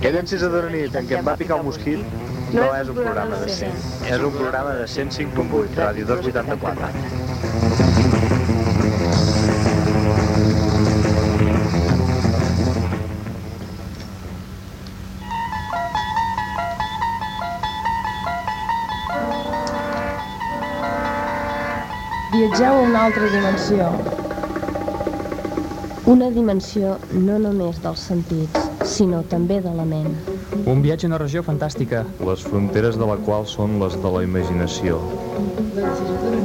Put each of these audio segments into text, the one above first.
Aquella encisa de la nit en què em va picar un mosquit no és un programa de 100, és un programa de 105.8, Ràdio 284. Viatgeu a una altra dimensió. Una dimensió no només dels sentits, sinó també de la ment. Un viatge a una regió fantàstica. Les fronteres de la qual són les de la imaginació. La decisió de la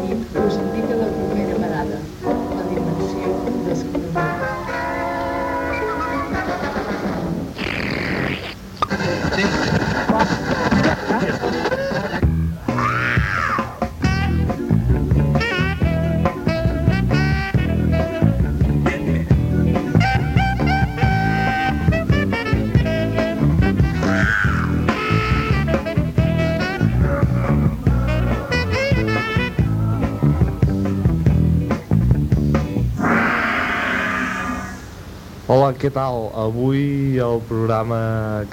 Hola, què tal? Avui el programa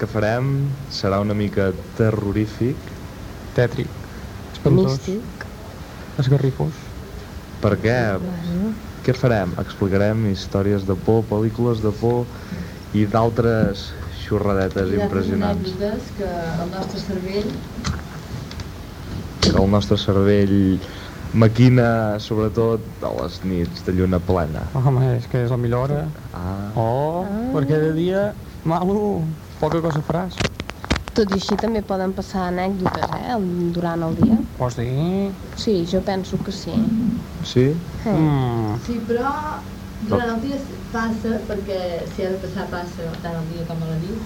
que farem serà una mica terrorífic. Tètric. Espantós. Místic. Esgarrifós. Per què? Què farem? Explicarem històries de por, pel·lícules de por i d'altres xorradetes Hi ha impressionants. anècdotes que el nostre cervell Que el nostre cervell maquina sobretot a les nits de lluna plena. Home, és que és la millor hora. Ah, Oh, perquè de dia, malo, poca cosa faràs. Tot i així també poden passar anècdotes, eh, el- durant el dia. Vols dir? Sí, jo penso que sí. sí? Eh. Mm. Sí, però durant el dia passa, perquè si ha de passar passa tant al dia com a la nit,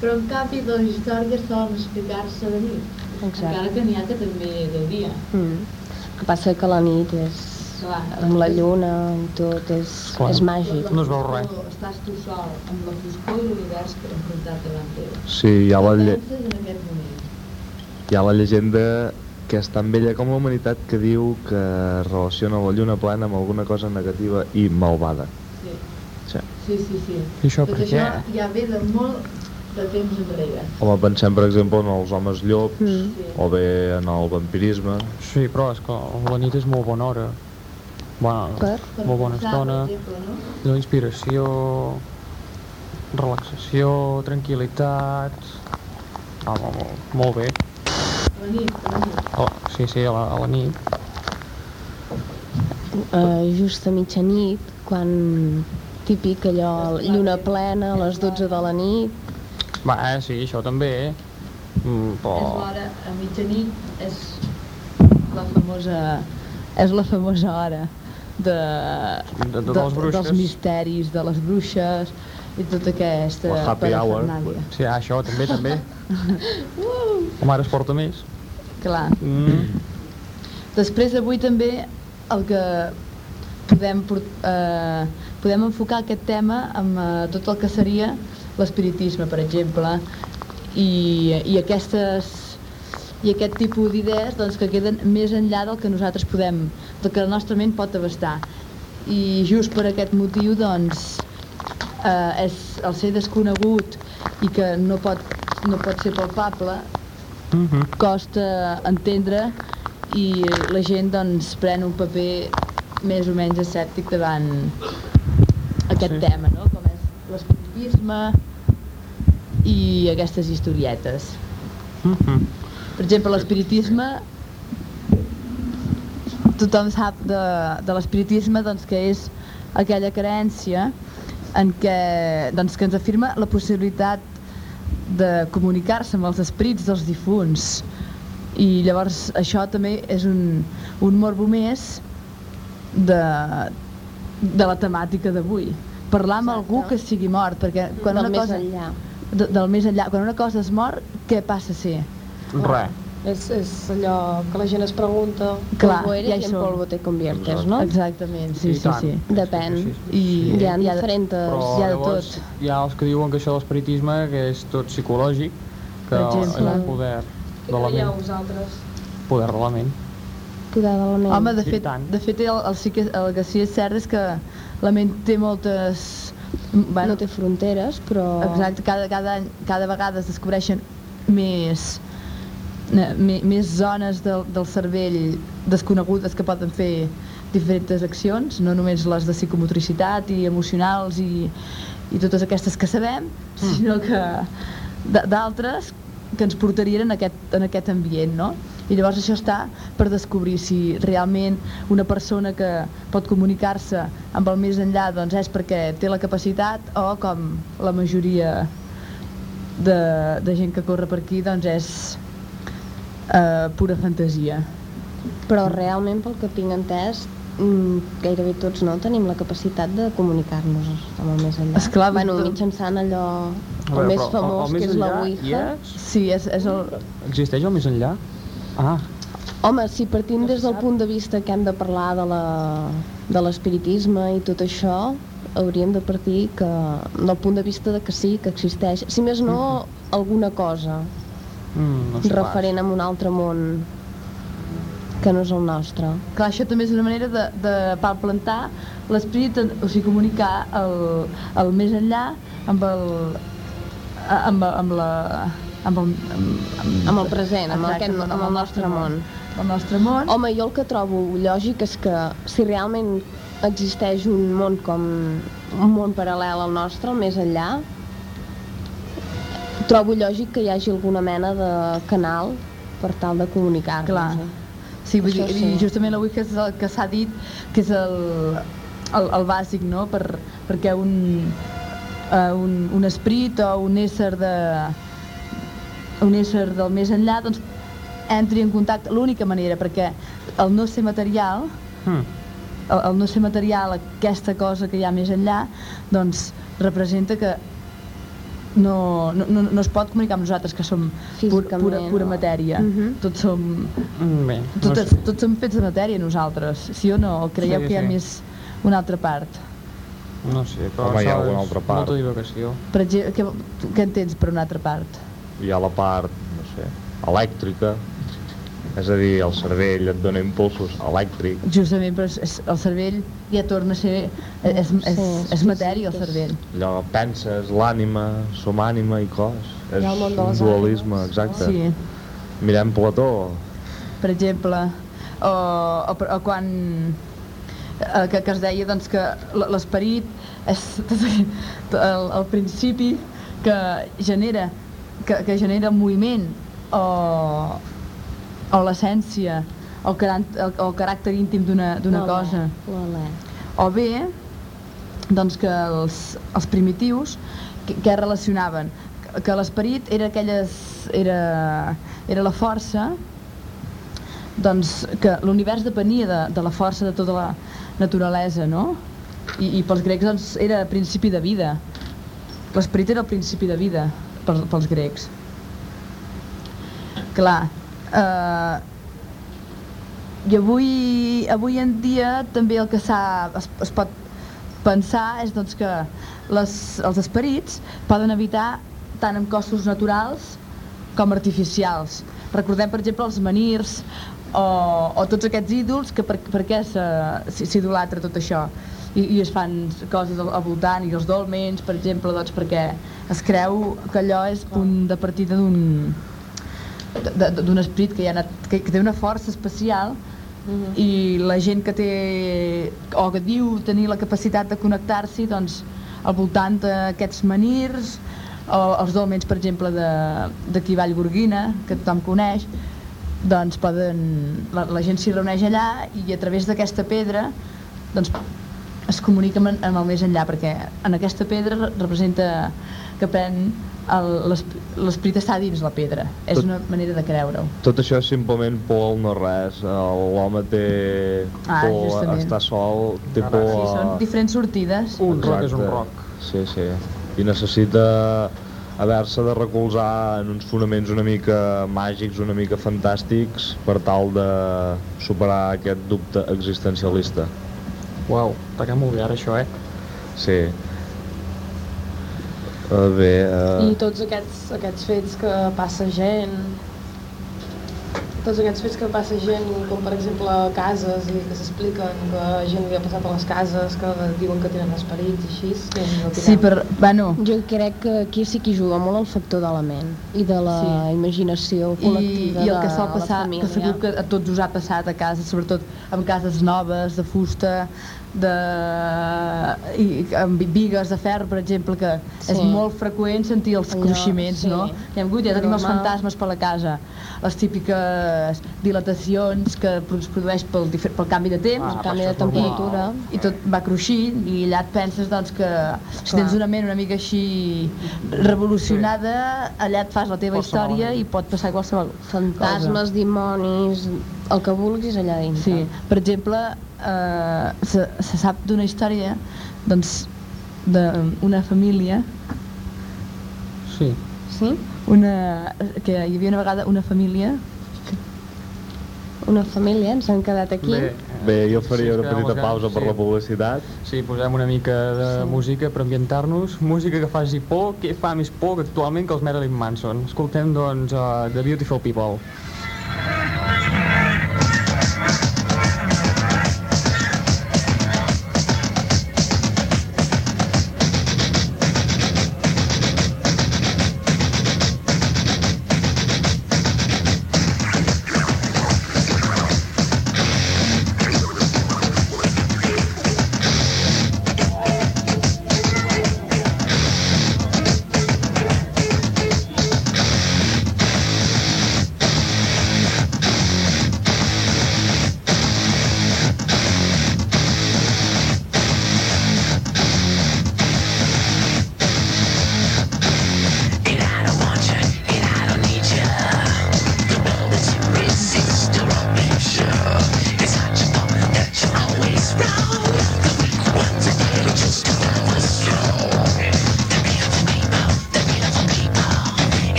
però en canvi les històries solen explicar-se de nit, Exacte. encara que n'hi ha que també de dia. Mm. Que passa que la nit és... Clar, amb la lluna i tot, és, Clar. és màgic. No es veu res. Estàs tu sol amb la foscor i l'univers que enfrontat davant teu. Sí, hi ha la, lle hi ha la llegenda que és tan vella com la humanitat que diu que relaciona la lluna plena amb alguna cosa negativa i malvada. Sí, Sí. sí, sí. I això Tot per això què? ja ve de molt de temps enrere. Home, pensem, per exemple, en els homes llops, Mm. O bé en el vampirisme. Sí, però és que la nit és molt bona hora. Bona, Per? Per molt bona pensar, estona, Per exemple, no? inspiració, relaxació, tranquil·litat... Ah, molt, molt, molt bé. A la nit, a la nit. Oh, sí, sí, a la, a la nit. Uh, just a mitjanit, quan típic allò, lluna plena, a les 12 de la nit, Va, eh, sí, això també, eh? Mm, És però... l'hora, a mitjanit, és la famosa, és la famosa hora de, De- de les bruixes. dels misteris, de les bruixes i tota aquesta La happy hour. Sí, ah, això també, també. La mare es porta més. Clar. Mm. Després avui també el que podem, eh, podem enfocar aquest tema amb eh, tot el que seria l'espiritisme, per exemple, i, i aquestes i aquest tipus d'idees doncs, que queden més enllà del que nosaltres podem, del que la nostra ment pot abastar. I just per aquest motiu, doncs, eh, és el ser desconegut i que no pot, no pot ser palpable, Mm -hmm. costa entendre i la gent doncs pren un paper més o menys escèptic davant aquest Sí. tema, no? Com és l'espiritisme i aquestes historietes. Mm -hmm. Per exemple, l'espiritisme tothom sap de, de l'espiritisme doncs, que és aquella creença en què, doncs, que ens afirma la possibilitat de comunicar-se amb els esprits dels difunts i llavors això també és un, un morbo més de, de la temàtica d'avui parlar amb Exacte. algú que sigui mort perquè quan del una més cosa, enllà. de, del més enllà quan una cosa es mor, què passa ser? Res. És, és allò que la gent es pregunta Clar, polvo eres ja y hi en polvo te conviertes, no? Exactament, sí, I sí, tant. sí. Depèn. Sí, sí, I sí. Hi ha hi ha- diferents... Però hi ha de llavors tot. hi ha els que diuen que això de l'espiritisme que és tot psicològic, que és el poder Què de la creieu ment. vosaltres? Poder de la ment. Poder de la ment. Home, de fet, de fet el, el, sí que, el que sí és cert és que la ment té moltes, Bueno, no té fronteres, però... Exacte, cada, cada, any, cada vegada es descobreixen més, eh, me- més zones del, del cervell desconegudes que poden fer diferents accions, no només les de psicomotricitat i emocionals i, i totes aquestes que sabem, sinó que d'altres que ens portarien en aquest, en aquest ambient, no? I llavors això està per descobrir si realment una persona que pot comunicar-se amb el més enllà doncs és perquè té la capacitat o com la majoria de, de gent que corre per aquí doncs és eh, pura fantasia. Però realment, pel que tinc entès, mm, gairebé tots no tenim la capacitat de comunicar-nos amb el més enllà. Esclar, bueno, tu- mitjançant allò el veure, més però el- famós, el més que és la Ouija. és? Sí, és, és el... Existeix el més enllà? Ah, Home, si partim des del punt de vista que hem de parlar de la- de l'espiritisme i tot això, hauríem de partir que, del punt de vista de que sí, que existeix. Si més no, alguna cosa mm, no sé referent a un altre món que no és el nostre. Clar, això també és una manera de, de palplantar l'esperit, o sigui, comunicar el, el més enllà amb el... amb, amb la... amb el, amb, Amb el present, amb, Exacte, aquest, amb el nostre món. El nostre món. Home, jo el que trobo lògic és que si realment existeix un món com un món paral·lel al nostre, el més enllà, trobo lògic que hi hagi alguna mena de canal per tal de comunicar-nos. Clar. eh? Sí, vull dir, sí. justament avui que és el que s'ha dit que és el, el, el bàsic, no? Per, perquè un, uh, un, un esperit o un ésser de un ésser del més enllà doncs entri en contacte, l'única manera perquè el no ser material Hmm. el, el no ser material, aquesta cosa que hi ha més enllà, doncs representa que no, no, no, no es pot comunicar amb nosaltres, que som pur, pura, pura matèria. Mhm. Tots som Mm, Bé, no tots, sé. tots som fets de matèria nosaltres, sí o no? O creieu Sí, que hi ha sí. més una altra part? No sé, però Home, hi ha alguna altra part. Molta divagació. Per exemple, què, què entens per una altra part? Hi ha la part, no sé, elèctrica, és a dir, el cervell et dona impulsos elèctrics, Justament, però és, és, el cervell ja torna a ser... És, és, és matèria, el cervell. allò penses, l'ànima, som ànima i cos, és un dualisme, ànimes, exacte. Sí, Mirem Plató, per exemple, o, o, o quan eh, que, que es deia doncs, que l'esperit és el, el principi que genera que, que genera moviment o, o l'essència o el, el, el caràcter íntim d'una cosa. o bé doncs que els, els primitius que, que relacionaven que, que l'esperit era aquelles era, era la força doncs que l'univers depenia de, de la força de tota la naturalesa no? I, i pels grecs doncs, era principi de vida. L'esperit era el principi de vida pels, pels grecs clar eh, i avui, avui en dia també el que es, es pot pensar és doncs, que les, els esperits poden habitar tant en cossos naturals com artificials. Recordem, per exemple, els menirs o, o tots aquests ídols que per, per què s'idolatra tot això I, i es fan coses al, al voltant i els dolmens, per exemple, doncs perquè es creu que allò és punt de partida d'un d'un esperit que, hi ha anat, que, que té una força especial i la gent que té o que diu tenir la capacitat de connectar-s'hi doncs al voltant d'aquests menirs o els dolmens per exemple d'aquí Vallgorguina que tothom coneix doncs poden, la, la gent s'hi reuneix allà i a través d'aquesta pedra doncs es comunica amb, amb el més enllà perquè en aquesta pedra re- representa que pren l'esperit està dins la pedra és Tot- una manera de creure-ho tot això és simplement por al no res, l'home té Ah, por a justament. estar sol, té Ara, por sí, a... són diferents sortides Un rock és un rock. Sí, sí. I necessita haver-se de recolzar en uns fonaments una mica màgics, una mica fantàstics, per tal de superar aquest dubte existencialista. Uau, està quedat molt bé ara això, eh? Sí. Uh, bé, I uh, tots aquests, aquests fets que passa gent tots aquests fets que passa gent, com per exemple cases i que s'expliquen que gent li ha passat a les cases, que diuen que tenen esperits i així. en opineu? Sí, per... Bueno, Jo crec que aquí sí que hi juga molt el factor de la ment i de la Sí. imaginació i, col·lectiva i el que sol passar, que segur que a tots us ha passat a casa, sobretot amb cases noves, de fusta, de i, amb vigues de ferro, per exemple, que és Sí. molt freqüent sentir els Allò, cruiximents, sí. no? Hem hagut, ja tenim els fantasmes per la casa, les típiques dilatacions que es produeix pel, pel canvi de temps, Ah, canvi de és temperatura. i tot va cruixint i allà et penses doncs, que si tens una ment una mica així revolucionada allà et fas la teva Qualsevol història i pot passar qualsevol Fantasmes, dimonis, el que vulguis allà dintre. Sí, per exemple, eh, se, se sap d'una història doncs, d'una família Sí. Sí? una, que hi havia una vegada una família Una família, ens han quedat aquí. Bé, Bé, jo faria Sí, una petita pausa grans, per sí. la publicitat. Sí, posem una mica de Sí. música per ambientar-nos. Música que faci por, que fa més por que actualment que els Marilyn Manson. Escoltem, doncs, uh, The Beautiful People.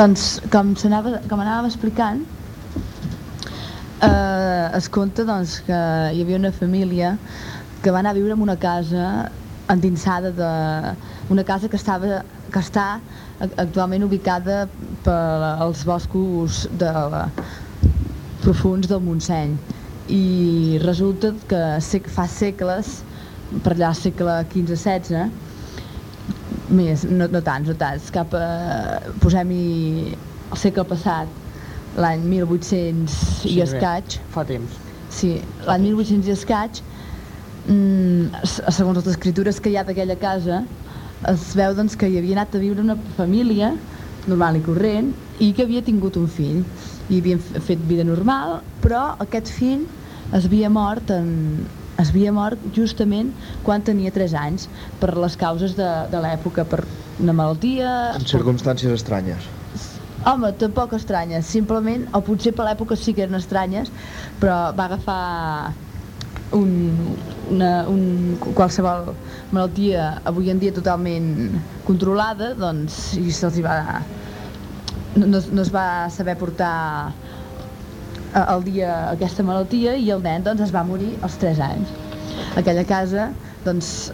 Doncs, com, com anàvem explicant, eh, es conta doncs, que hi havia una família que va anar a viure en una casa endinsada de una casa que estava que està actualment ubicada pels boscos de, profuns del Montseny. I resulta que fa segles per allà segle XV-XVI més, no, no tants, no tants. Cap a, posem-hi el segle passat l'any 1800 sí, i escaig. fa temps. Sí, l'any 1800 i escaig mm, segons les escritures que hi ha d'aquella casa es veu doncs, que hi havia anat a viure una família normal i corrent i que havia tingut un fill. I havien fet vida normal però aquest fill es havia mort en, es havia mort justament quan tenia 3 anys per les causes de, de l'època per una malaltia en circumstàncies estranyes. Home, tampoc estranyes, simplement, o potser per l'època sí que eren estranyes, però va agafar un, una, un, qualsevol malaltia avui en dia totalment controlada, doncs, i se'ls va... No, no es va saber portar al dia aquesta malaltia i el nen doncs, es va morir als 3 anys. Aquella casa, doncs,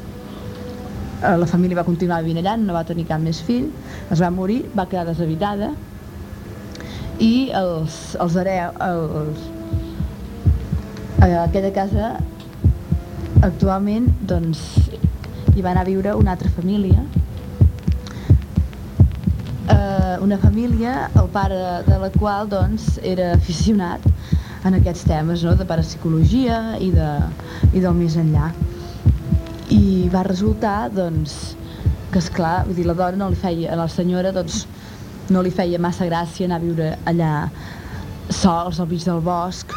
la família va continuar vivint allà, no va tenir cap més fill, es va morir, va quedar deshabitada i els, els hereu, els, a aquella casa actualment doncs, hi va anar a viure una altra família eh, una família, el pare de la qual doncs, era aficionat en aquests temes no? de parapsicologia i, de, i del més enllà. I va resultar doncs, que, és clar vull dir, la dona no li feia, a la senyora doncs, no li feia massa gràcia anar a viure allà sols al mig del bosc.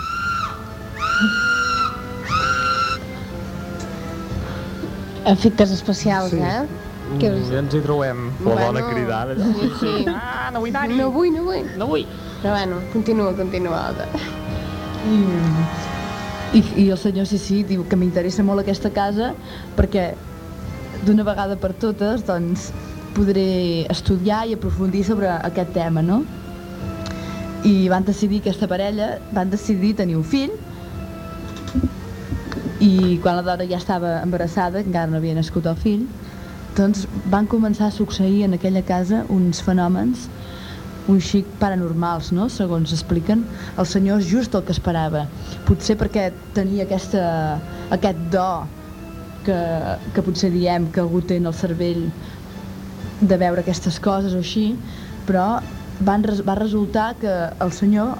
Efectes especials, Sí. eh? Que ja ens hi trobem La dona cridant allà. Sí, sí. ah, no vull anar-hi No vull, no vull. no vull Però bueno, continua, continua. I, i, i el senyor sí, sí, diu que m'interessa molt aquesta casa perquè d'una vegada per totes doncs, podré estudiar i aprofundir sobre aquest tema, no? I van decidir, aquesta parella, van decidir tenir un fill i quan la dona ja estava embarassada, encara no havia nascut el fill, doncs van començar a succeir en aquella casa uns fenòmens un xic paranormals, no? segons expliquen els senyors just el que esperava potser perquè tenia aquesta, aquest do que, que potser diem que algú té en el cervell de veure aquestes coses o així però van, va resultar que el senyor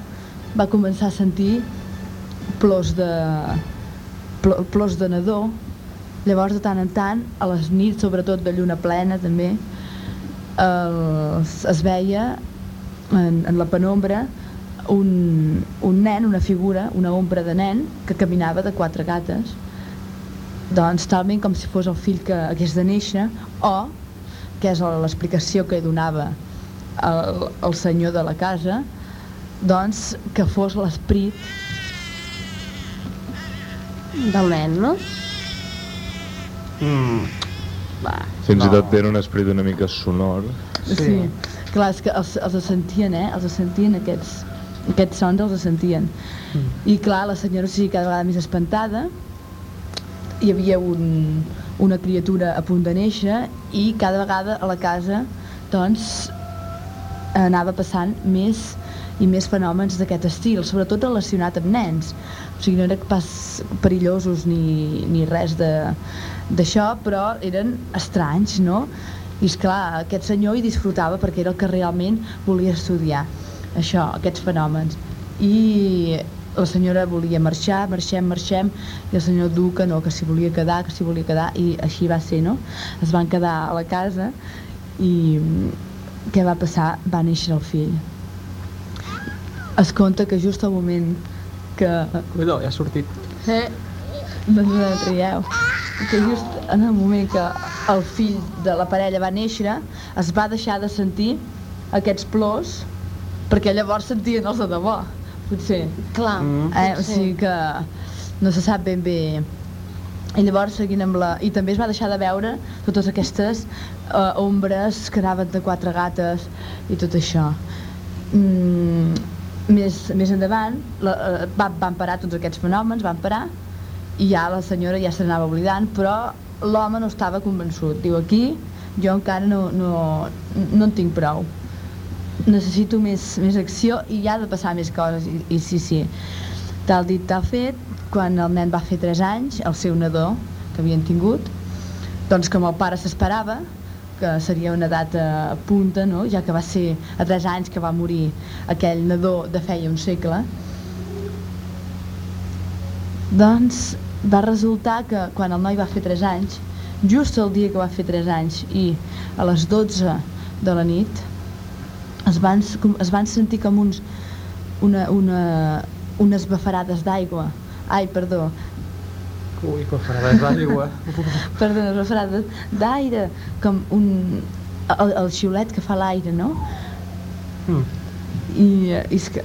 va començar a sentir plors de, plors de nadó Llavors, de tant en tant, a les nits, sobretot de lluna plena, també, es, es veia en, en la penombra un, un nen, una figura, una ombra de nen que caminava de quatre gates doncs talment com si fos el fill que hagués de néixer o, que és l'explicació que donava el, el senyor de la casa doncs que fos l'esperit del nen, no? Mm. Va. Fins i No. tot era un esperit una mica sonor. Sí. sí. Clar, és que els, els sentien, eh? Els sentien aquests, aquests sons, els sentien. Mm. I clar, la senyora sí cada vegada més espantada. Hi havia un, una criatura a punt de néixer i cada vegada a la casa doncs anava passant més i més fenòmens d'aquest estil, sobretot relacionat amb nens. O sigui, no eren pas perillosos ni, ni res de- d'això, però eren estranys, no? I és clar, aquest senyor hi disfrutava perquè era el que realment volia estudiar, això, aquests fenòmens. I la senyora volia marxar, marxem, marxem, i el senyor du que no, que s'hi volia quedar, que s'hi volia quedar, i així va ser, no? Es van quedar a la casa i mm, què va passar? Va néixer el fill. Es conta que just al moment que... Cuidado, ja ha sortit. Eh? No no trieu. Que just en el moment que el fill de la parella va néixer, es va deixar de sentir aquests plors, perquè llavors sentien els de debò, potser. Clar, Mm. Eh? O potser. sigui que no se sap ben bé i llavors seguint amb la... I també es va deixar de veure totes aquestes eh, ombres que anaven de quatre gates i tot això. Mm, més, més endavant la, eh, van, van parar tots aquests fenòmens, van parar i ja la senyora ja se n'anava oblidant, però l'home no estava convençut. Diu, aquí jo encara no, no, no en tinc prou. Necessito més, més acció i hi ha de passar més coses. I, i sí, sí, tal dit, tal fet, quan el nen va fer 3 anys, el seu nadó, que havien tingut, doncs com el pare s'esperava, que seria una data punta, no? ja que va ser a 3 anys que va morir aquell nadó de feia un segle, doncs va resultar que quan el noi va fer 3 anys, just el dia que va fer 3 anys i a les 12 de la nit, es van, es van sentir com uns, una, una, unes bafarades d'aigua. Ai, perdó, Ui, farà d'aigua. perdó, unes bafarades d'aire, com un, el, el xiulet que fa l'aire, no? Mm. I, eh, i és que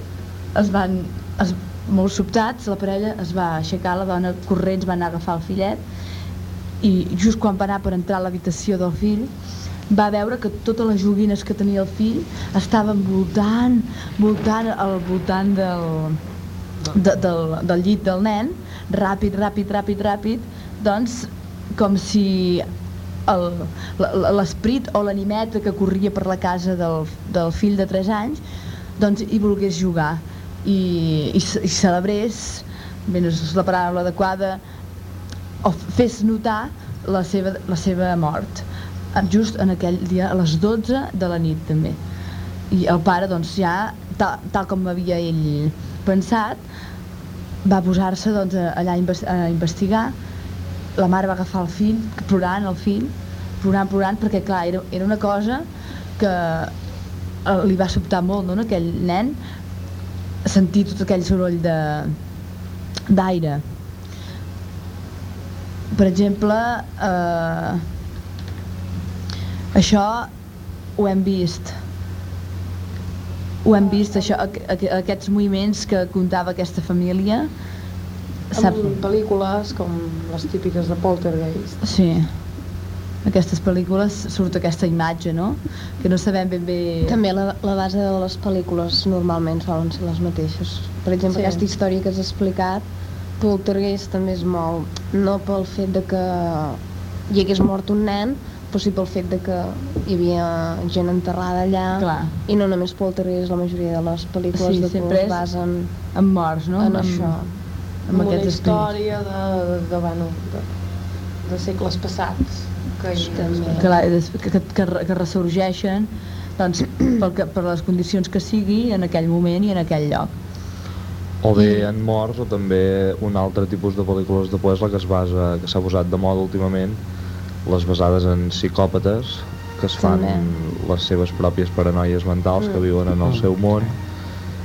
es van, es, molt sobtats, la parella es va aixecar, la dona corrents va anar a agafar el fillet i just quan va anar per entrar a l'habitació del fill va veure que totes les joguines que tenia el fill estaven voltant, voltant al voltant del, de, del, del llit del nen, ràpid, ràpid, ràpid, ràpid, doncs com si l'esprit o l'animeta que corria per la casa del, del fill de 3 anys doncs hi volgués jugar i, i, i celebrés, bé, no és la paraula adequada, o fes notar la seva, la seva mort just en aquell dia a les 12 de la nit també. I el pare doncs ja tal, tal com havia ell pensat va posar-se doncs, allà a, inves- a investigar. La mare va agafar el fill plorant el fill plorant, plorant perquè clar, era, era una cosa que eh, li va sobtar molt no, aquell nen sentir tot aquell soroll d'aire per exemple eh, això ho hem vist ho hem vist això, aqu aqu aquests moviments que contava aquesta família Amb pel·lícules com les típiques de Poltergeist. Sí. Aquestes pel·lícules surt aquesta imatge, no? Que no sabem ben bé... També la, la base de les pel·lícules normalment solen ser les mateixes. Per exemple, Sí. aquesta història que has explicat, Poltergeist també es mou no pel fet de que hi hagués mort un nen, però sí pel fet de que hi havia gent enterrada allà Clar. i no només Poltergeist, la majoria de les pel·lícules Sí, de por sempre es basen Amb morts, no? en amb, això. Amb, una aquests esprints. història de, de, de, bueno, de, de segles passats. Que la, que, que, que, re- que ressorgeixen doncs, pel que, per les condicions que sigui en aquell moment i en aquell lloc. O bé en morts o també un altre tipus de pel·lícules de por és la que es basa, que s'ha posat de moda últimament, les basades en psicòpates que es fan També. les seves pròpies paranoies mentals que viuen en el Mm. seu món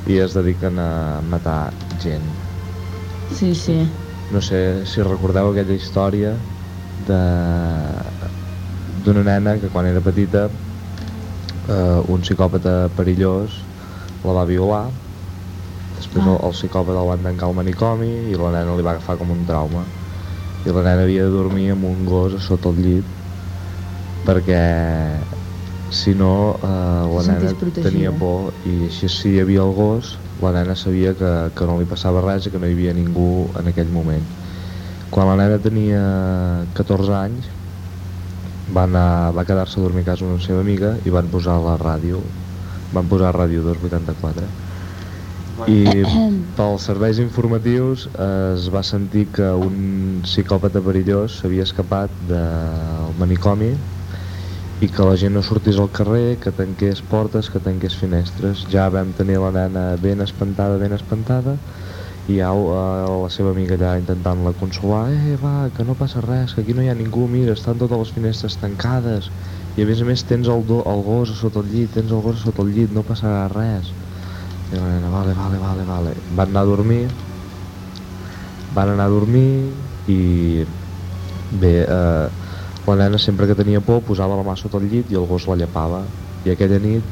i es dediquen a matar gent. Sí, sí. No sé si recordeu aquella història de d'una nena que quan era petita eh, un psicòpata perillós la va violar després Ah. el, el psicòpata el van tancar al manicomi i la nena li va agafar com un trauma i la nena havia de dormir amb un gos a sota el llit perquè si no eh, la Se nena protegida. tenia por i així si hi havia el gos la nena sabia que, que no li passava res i que no hi havia ningú en aquell moment quan la nena tenia 14 anys va, anar, va quedar-se a dormir a casa d'una seva amiga i van posar la ràdio van posar Ràdio 284 i pels serveis informatius es va sentir que un psicòpata perillós s'havia escapat del manicomi i que la gent no sortís al carrer, que tanqués portes, que tanqués finestres. Ja vam tenir la nena ben espantada, ben espantada, i ja eh, la seva amiga allà intentant-la consolar, eh, va, que no passa res, que aquí no hi ha ningú, mira, estan totes les finestres tancades, i a més a més tens el, do, el gos sota el llit, tens el gos sota el llit, no passarà res. I la nena, vale, vale, vale, vale. Van anar a dormir, van anar a dormir i bé, eh, la nena sempre que tenia por posava la mà sota el llit i el gos la llepava i aquella nit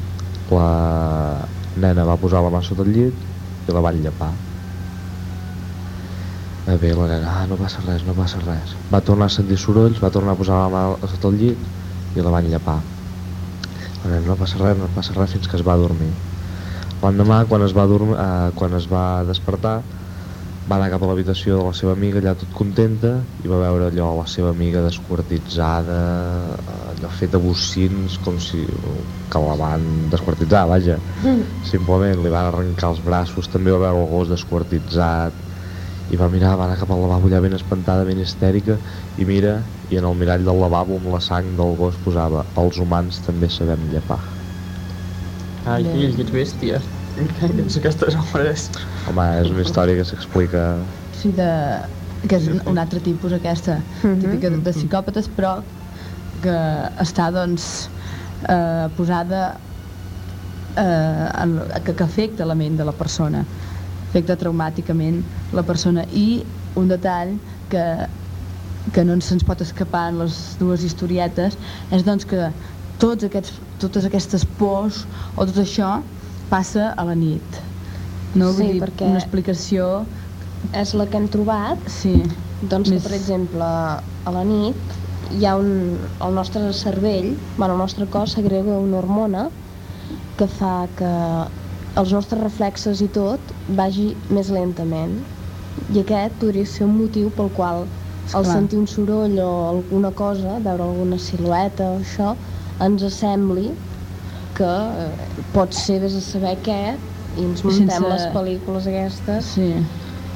la nena va posar la mà sota el llit i la van llepar eh, bé, la nena, ah, no passa res, no passa res. Va tornar a sentir sorolls, va tornar a posar la mà sota el llit i la van llepar la nena, no passa res, no passa res fins que es va dormir. L'endemà quan es va dormir, eh, quan es va despertar va anar cap a l'habitació de la seva amiga, allà tot contenta, i va veure allò la seva amiga desquartitzada, allò feta bocins, com si que la van desquartitzar, vaja. Simplement li van arrencar els braços, també va veure el gos desquartitzat, i va mirar, va anar cap al lavabo allà ben espantada, ben histèrica, i mira, i en el mirall del lavabo amb la sang del gos posava els humans també sabem llepar. Ai, fill, que ets bèstia. Ets aquestes obres? Home, és una història que s'explica... Sí, de, que és un altre tipus aquesta, típica de, de psicòpates, però que està, doncs, eh, posada eh, en, que, que afecta la ment de la persona, afecta traumàticament la persona. I un detall que, que no se'ns pot escapar en les dues historietes és doncs que tots aquests, totes aquestes pors o tot això passa a la nit. No? Sí, Vull dir, perquè- una explicació... És la que hem trobat, Sí, doncs que, Més- per exemple, a la nit hi ha un, el nostre cervell, bueno, el nostre cos segrega una hormona que fa que els nostres reflexes i tot vagi més lentament. I aquest podria ser un motiu pel qual al Esclar. sentir un soroll o alguna cosa, veure alguna silueta o això, ens sembli que eh, pot ser vés a saber què i ens muntem sense- les pel·lícules aquestes sí.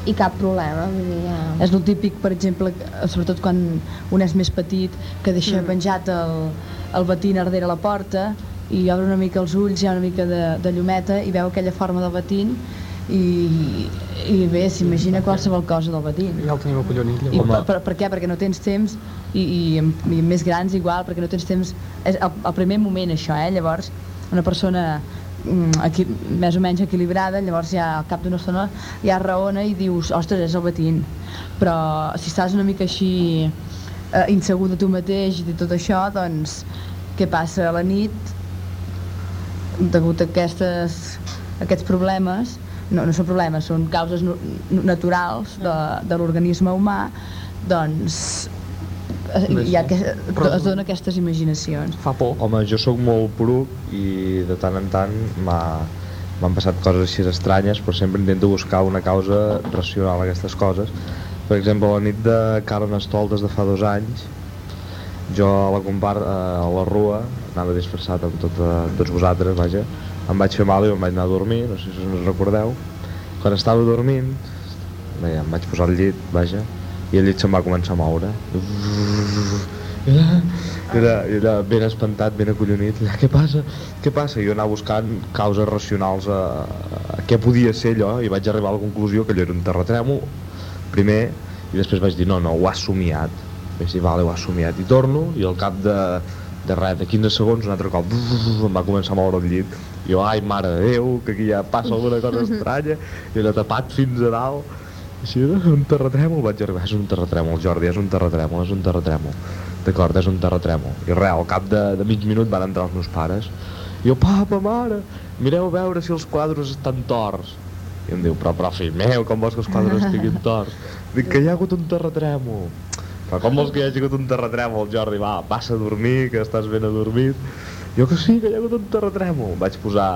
i cap problema. Vull dir, ja... És el típic, per exemple, sobretot quan un és més petit, que deixa Mm. penjat el, el batín darrere la porta i obre una mica els ulls, hi ha una mica de, de llumeta i veu aquella forma del batín i, i bé, s'imagina qualsevol cosa del batín. Ja el tenim acollonit, I llavors. per, per, per què? Perquè no tens temps i, i, i més grans igual, perquè no tens temps és el, el primer moment això, eh? llavors una persona mm, equi, més o menys equilibrada llavors ja al cap d'una estona ja raona i dius, ostres, és el batín però si estàs una mica així eh, insegur de tu mateix i de tot això, doncs què passa a la nit degut a aquestes, aquests problemes no, no són problemes, són causes nu- naturals de, de l'organisme humà, doncs eh, hi ha que, es donen aquestes imaginacions. Fa por. Home, jo sóc molt poruc i de tant en tant m'ha- m'han passat coses així estranyes, però sempre intento buscar una causa racional a aquestes coses. Per exemple, la nit de Carnestoltes de fa dos anys, jo a la, compar eh, a la rua, anava disfressat amb tot, eh, tots vosaltres, vaja, em vaig fer mal i em vaig anar a dormir, no sé si us recordeu. Quan estava dormint, bé, em vaig posar al llit, vaja, i el llit se'm va començar a moure. I era, i era ben espantat, ben acollonit, allà, què passa? Què passa? I jo anava buscant causes racionals a, a què podia ser allò i vaig arribar a la conclusió que allò era un terratrèmol, primer, i després vaig dir, no, no, ho has somiat. Vaig dir, vale, ho has somiat. I torno, i al cap de, de res, de 15 segons, un altre cop, em va començar a moure el llit. I jo, ai, mare de Déu, que aquí ja passa alguna cosa estranya, i era tapat fins a dalt. Així, un terratrèmol, vaig arribar, és un terratrèmol, Jordi, és un terratrèmol, és un terratrèmol. D'acord, és un terratrèmol. I res, al cap de, de mig minut van entrar els meus pares. I jo, papa, mare, mireu a veure si els quadres estan torts. I em diu, però, però, fill meu, com vols que els quadres estiguin torts? Dic que hi ha hagut un terratrèmol. Però com vols que hi hagi hagut un terratrèmol, Jordi? Va, passa a dormir, que estàs ben adormit. Jo que sí, que hi ha hagut un terratrèmol. Vaig posar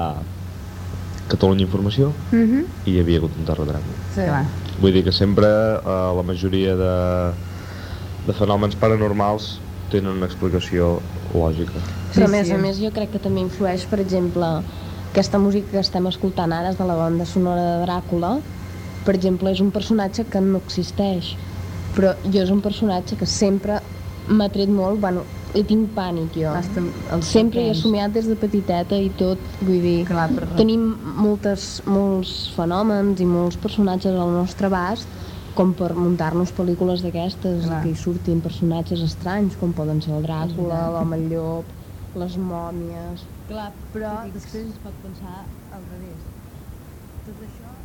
Catalunya Informació Mhm. i hi havia hagut un terratrèmol. Sí. Clar. Vull dir que sempre eh, la majoria de, de fenòmens paranormals tenen una explicació lògica. Però a Sí, més sí. a més jo crec que també influeix, per exemple, aquesta música que estem escoltant ara és de la banda sonora de Dràcula. Per exemple, és un personatge que no existeix, però jo és un personatge que sempre m'ha tret molt, bueno, li tinc pànic jo. Hasta el Sempre he assomiat des de petiteta i tot, vull dir, Clar, per... tenim moltes, molts fenòmens i molts personatges al nostre abast com per muntar-nos pel·lícules d'aquestes que hi surtin personatges estranys com poden ser el Dràcula, l'home llop, les mòmies... Clar, però després es pot pensar al revés. Tot això...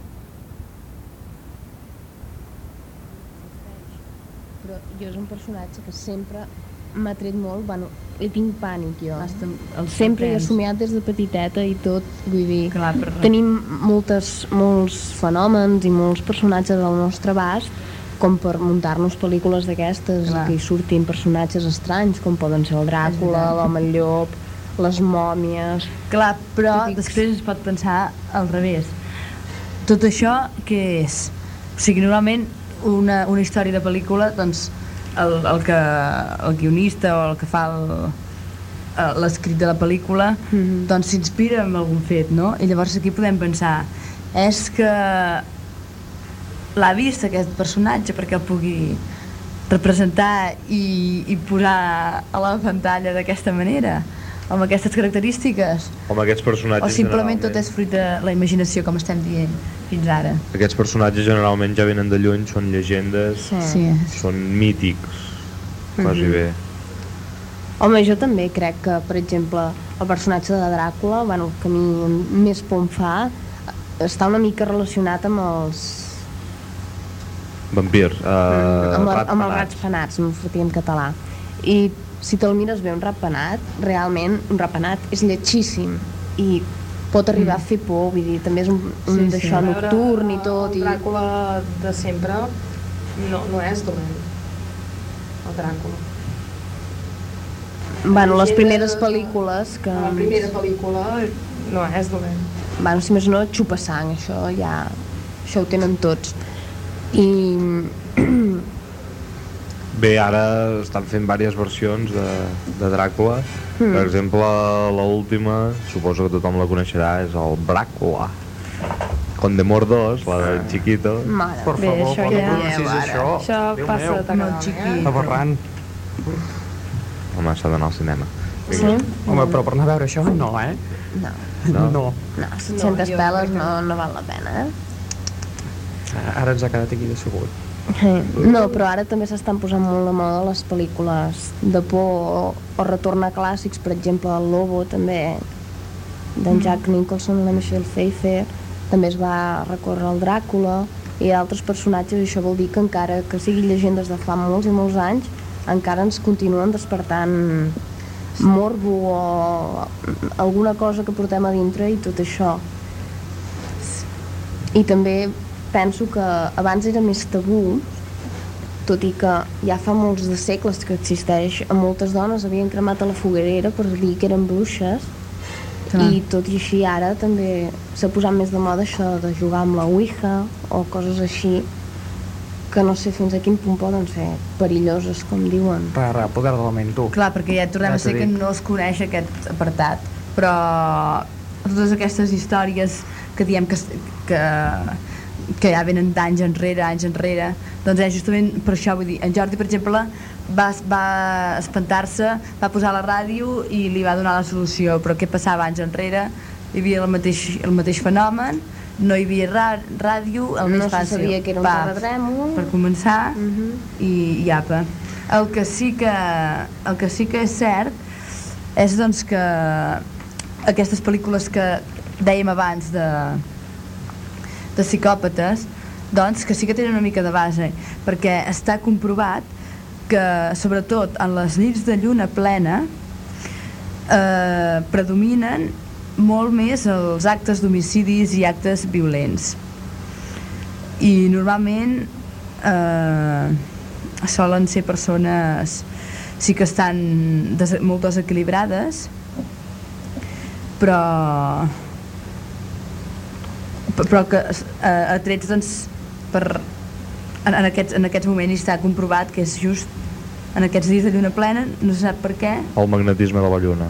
Però jo és un personatge que sempre m'ha tret molt, bueno, li tinc pànic jo. Hasta Sempre he assomiat des de petiteta i tot, vull dir, Clar, per... tenim moltes, molts fenòmens i molts personatges al nostre abast com per muntar-nos pel·lícules d'aquestes que hi surtin personatges estranys com poden ser el Dràcula, l'home llop, les mòmies... Clar, però Típics. després es pot pensar al revés. Tot això què és? O sigui, normalment una, una història de pel·lícula, doncs el, el, que, el guionista o el que fa eh, l'escrit de la pel·lícula Mhm. doncs s'inspira en algun fet, no? I llavors aquí podem pensar és que l'ha vist aquest personatge perquè el pugui representar i, i posar a la pantalla d'aquesta manera amb aquestes característiques Home, aquests personatges... o simplement tot és fruit de la imaginació com estem dient fins ara Aquests personatges generalment ja venen de lluny, són llegendes, Sí. sí, són mítics, quasi Mhm. bé. Home, jo també crec que, per exemple, el personatge de Dràcula, bueno, el que a mi més por em fa, està una mica relacionat amb els... Vampirs, uh, amb, la, rats amb els rats penats, no sortia en català. I si te'l mires bé, un ratpenat, realment, un ratpenat és lletgíssim i pot arribar a fer por, vull dir, també és un, un Sí, sí. d'això veure, nocturn i tot. El I... Dràcula de sempre no, no és dolent. El Dràcula. Bueno, les primeres pel·lícules que... La primera pel·lícula no és dolent. Bueno, si més no, xupa sang, això ja... Això ho tenen tots. I... Bé, ara estan fent diverses versions de, de Dràcula. Mm. Per exemple, l'última, suposo que tothom la coneixerà, és el Bràcula. Condemor 2, la del Chiquito. Mare, Per bé, favor, això quan ja... pronuncis això, Això Déu passa meu, de. Molt xiqui. aberrant. Home, s'ha d'anar al cinema. Sí? Home, però per anar a veure això, no, eh? No, No? no. no, 700 No, peles no, no val la pena, eh? Ara ens ha quedat aquí decebut. No, però ara també s'estan posant molt de moda les pel·lícules de por o, o retornar clàssics, per exemple, el Lobo també, d'en Jack Nicholson la Michelle Pfeiffer, també es va recórrer al Dràcula i altres personatges, i això vol dir que encara que siguin llegendes de fa molts i molts anys, encara ens continuen despertant morbo o alguna cosa que portem a dintre i tot això. I també penso que abans era més tabú, tot i que ja fa molts de segles que existeix, a moltes dones havien cremat a la foguerera per dir que eren bruixes, Clar. i tot i així ara també s'ha posat més de moda això de jugar amb la Ouija o coses així que no sé fins a quin punt poden ser perilloses, com diuen. Per eh, poder de la ment, tu. Clar, perquè ja tornem Ja a ser que no es coneix aquest apartat, però totes aquestes històries que diem que, que, que ja venen d'anys enrere, anys enrere, doncs és justament per això, vull dir, en Jordi, per exemple, va, va espantar-se, va posar la ràdio i li va donar la solució, però què passava anys enrere? Hi havia el mateix, el mateix fenomen, no hi havia ràdio, el No més se fàcil. sabia que era un terratrèmol. Per començar, Mhm. i, i apa. El que sí que, el que sí que és cert és doncs que aquestes pel·lícules que dèiem abans de, de psicòpates doncs que sí que tenen una mica de base perquè està comprovat que sobretot en les nits de lluna plena eh, predominen molt més els actes d'homicidis i actes violents. I normalment eh, solen ser persones sí que estan des molt desequilibrades però pe- però que eh, atrets doncs per en, en, aquests, en aquests moments està comprovat que és just en aquests dies de lluna plena no se sap per què El magnetisme de la lluna.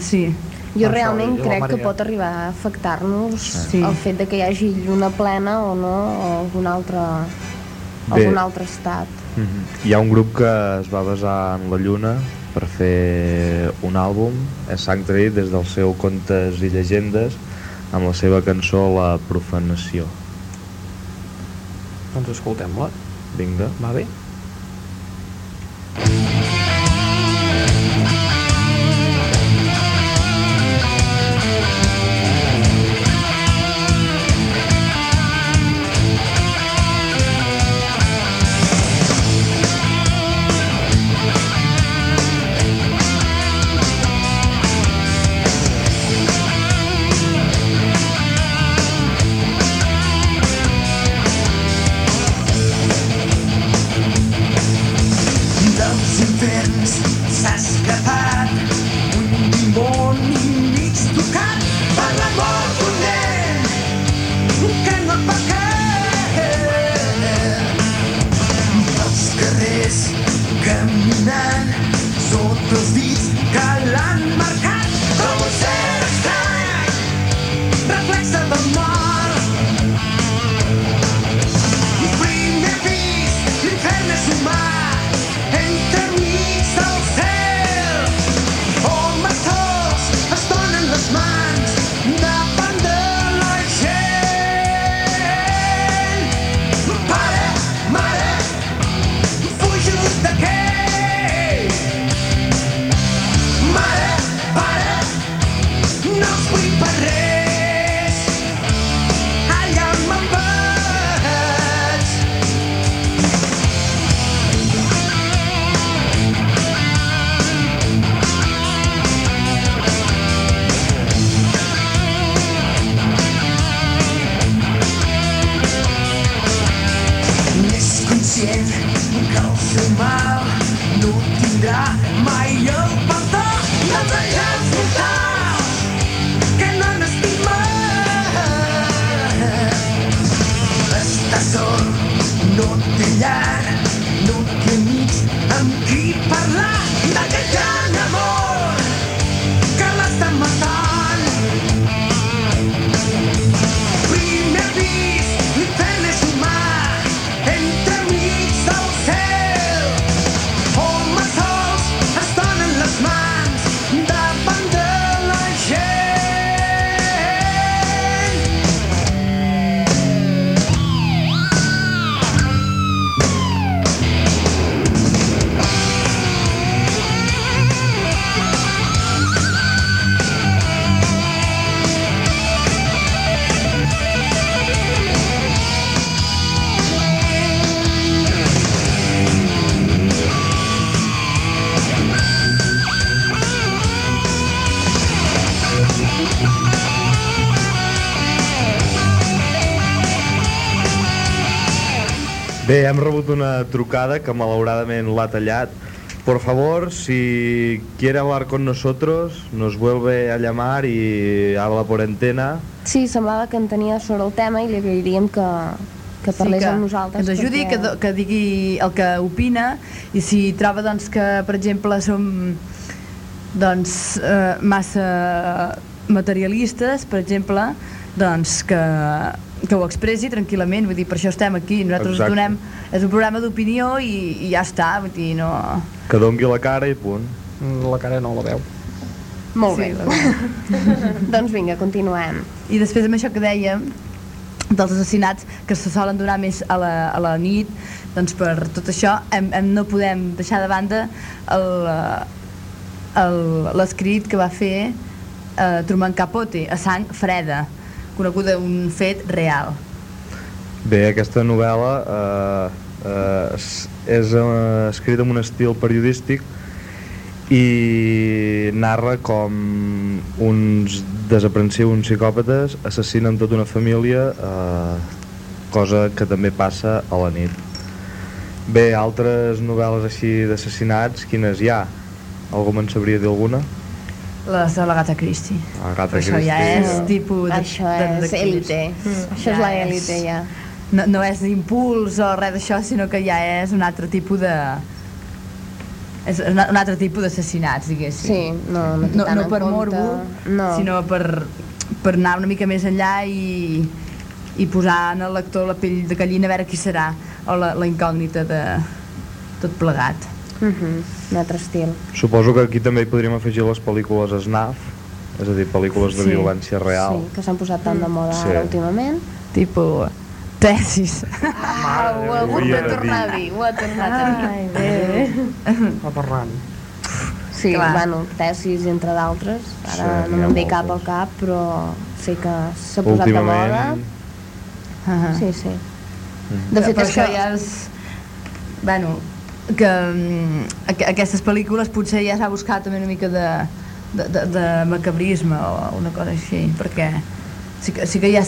sí, Jo realment crec que pot arribar a afectar-nos Sí. el fet de que hi hagi lluna plena o no, o algun altre, Bé. algun altre estat. Mhm. Hi ha un grup que es va basar en la lluna per fer un àlbum, és Sanctuary, des del seu Contes i Llegendes, amb la seva cançó La Profanació. Doncs escoltem-la. Vinga. Va bé? Rebut una trucada que malauradament l'ha tallat. Por favor, si quiere hablar con nosotros, nos vuelve a llamar y habla por antena. Sí, semblava que en tenia sobre el tema i li agrairíem que, que parlés que, amb que nosaltres. ens ajudi, perquè- que, que digui el que opina i si troba doncs, que, per exemple, som doncs, eh, massa materialistes, per exemple, doncs que, que ho expressi tranquil·lament, vull dir, per això estem aquí, nosaltres Exacte. donem, és un programa d'opinió i, i ja està, vull dir, no... Que dongui la cara i punt. Mm, La cara no la veu. Molt Sí, bé. doncs vinga, continuem. I després amb això que dèiem, dels assassinats que se solen donar més a la, a la nit, doncs per tot això hem, hem, no podem deixar de banda el, eh, el- l'escrit que va fer eh, Truman Capote, a sang freda, coneguda un fet real. Bé, aquesta novel·la eh, eh, és, eh, escrita en un estil periodístic i narra com uns desaprensius, uns psicòpates assassinen tota una família, eh, cosa que també passa a la nit. Bé, altres novel·les així d'assassinats, quines hi ha? Algú me'n sabria dir alguna? Les de l'Agatha Christie. Agatha Això ja és tipus de, Això de, és de élite. Això és Ja la és. élite, ja. No, no és impuls o res d'això, sinó que ja és un altre tipus de... És un un altre tipus d'assassinats, diguéssim. Sí, no, no no, no per compte. morbo, no. sinó per, per anar una mica més enllà i, i posar en el lector la pell de gallina a veure qui serà, o la, la incògnita de tot plegat. Uh -huh. Un altre estil. Suposo que aquí també hi podríem afegir les pel·lícules SNAF, és a dir, pel·lícules de Sí. violència real. Sí, que s'han posat tant de moda Sí. ara últimament. Tipo, tesis. Ah, ho ha hagut de tornar a dir, ho ha tornat a dir. Ai, bé. Va parlant. Sí, Clar. bueno, tesis, entre d'altres. Ara Sí, no me'n ve cap al cap, però sí que s'ha posat de moda. Últimament, Uh Sí, sí. De fet, Però és això que... ja és... Bueno, que mm, aqu aquestes pel·lícules potser ja s'ha buscat també una mica de, de, de, de macabrisme o una cosa així, perquè sí que, sí que hi ha,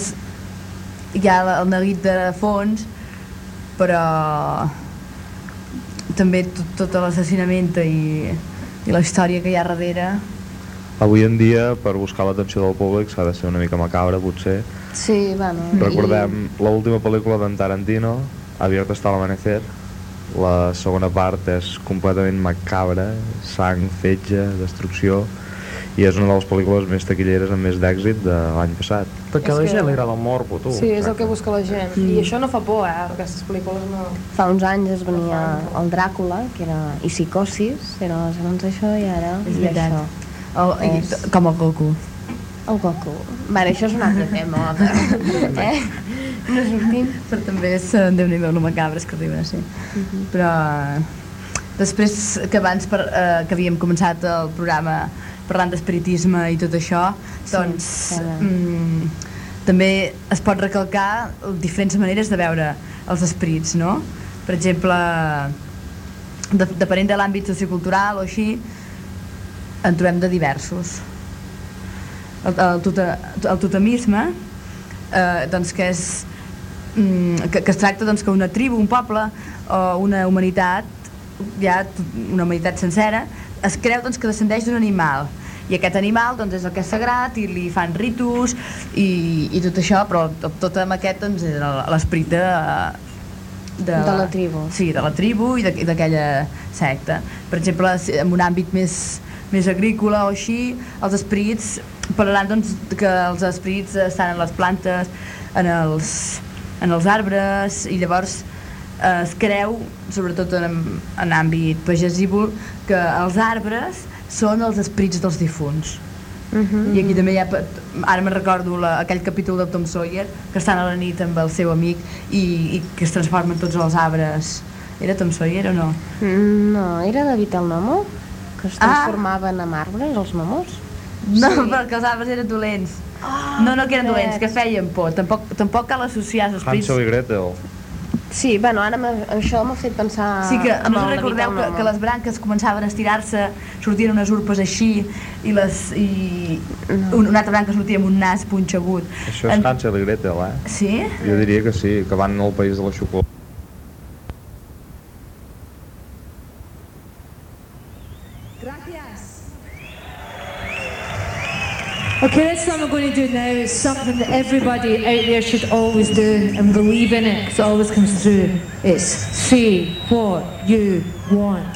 hi ha el neguit de fons, però també tot, tot l'assassinament i, i la història que hi ha darrere avui en dia, per buscar l'atenció del públic, s'ha de ser una mica macabre, potser. Sí, bueno... Recordem l'última pel·lícula d'en Tarantino, Abierto hasta l'amanecer. La segona part és completament macabra, sang, fetge, destrucció, i és una de les pel·lícules més taquilleres amb més d'èxit de l'any passat. Perquè a la que- gent li agrada el morbo, tu. Sí, és el que busca la gent. I això no fa por, eh? Aquestes pel·lícules no... Fa uns anys es venia el Dràcula, que era... i Psicosis, era segons això, i ara... És i veritat. això. o, i, És- com el Goku. El Goku. Vale, això és un altre tema, eh? No sortim. però també és eh, déu nhi lo macabres que arriben a ser però eh, després que abans per, eh, que havíem començat el programa parlant d'espiritisme i tot això doncs que- mm, també es pot recalcar diferents maneres de veure els esperits no? per exemple de, depenent de l'àmbit sociocultural o així en trobem de diversos el, el, tota, el totemisme eh, doncs que és que, que es tracta doncs, que una tribu, un poble o una humanitat, ja una humanitat sencera, es creu doncs, que descendeix d'un animal i aquest animal doncs, és el que és sagrat i li fan ritus i, i tot això, però tot, amb aquest doncs, és l'esperit de, De la tribu. Sí, de la tribu i d'aqu- i d'aquella secta. Per exemple, en un àmbit més, més agrícola o així, els esperits parlaran doncs, que els esperits estan en les plantes, en els, en els arbres, i llavors eh, es creu, sobretot en, en àmbit pagesívol, que els arbres són els esperits dels difunts. Mhm. I aquí també hi ha, ara me'n recordo la, aquell capítol de Tom Sawyer, que estan a la nit amb el seu amic i, i que es transformen tots els arbres. Era Tom Sawyer o no? Mm, No, era David el Nomo, que es Ah. transformaven en arbres, els mamors. No, Sí. perquè els arbres eren dolents. Ah, no, no que eren dolents, que feien por. Tampoc, tampoc cal associar els esperits. Hansel i Gretel. Sí, bueno, ara això m'ha fet pensar Sí que, a en més recordeu que, que les branques començaven a estirar-se, sortien unes urpes així, i, les, i un, una altra branca sortia amb un nas punxegut. Això és Hansel i Gretel, eh? Sí? Jo diria que sí, que van al país de la xocolata. Do now is something that everybody out there should always do and believe in it 'cause it always comes through. It's say what you want.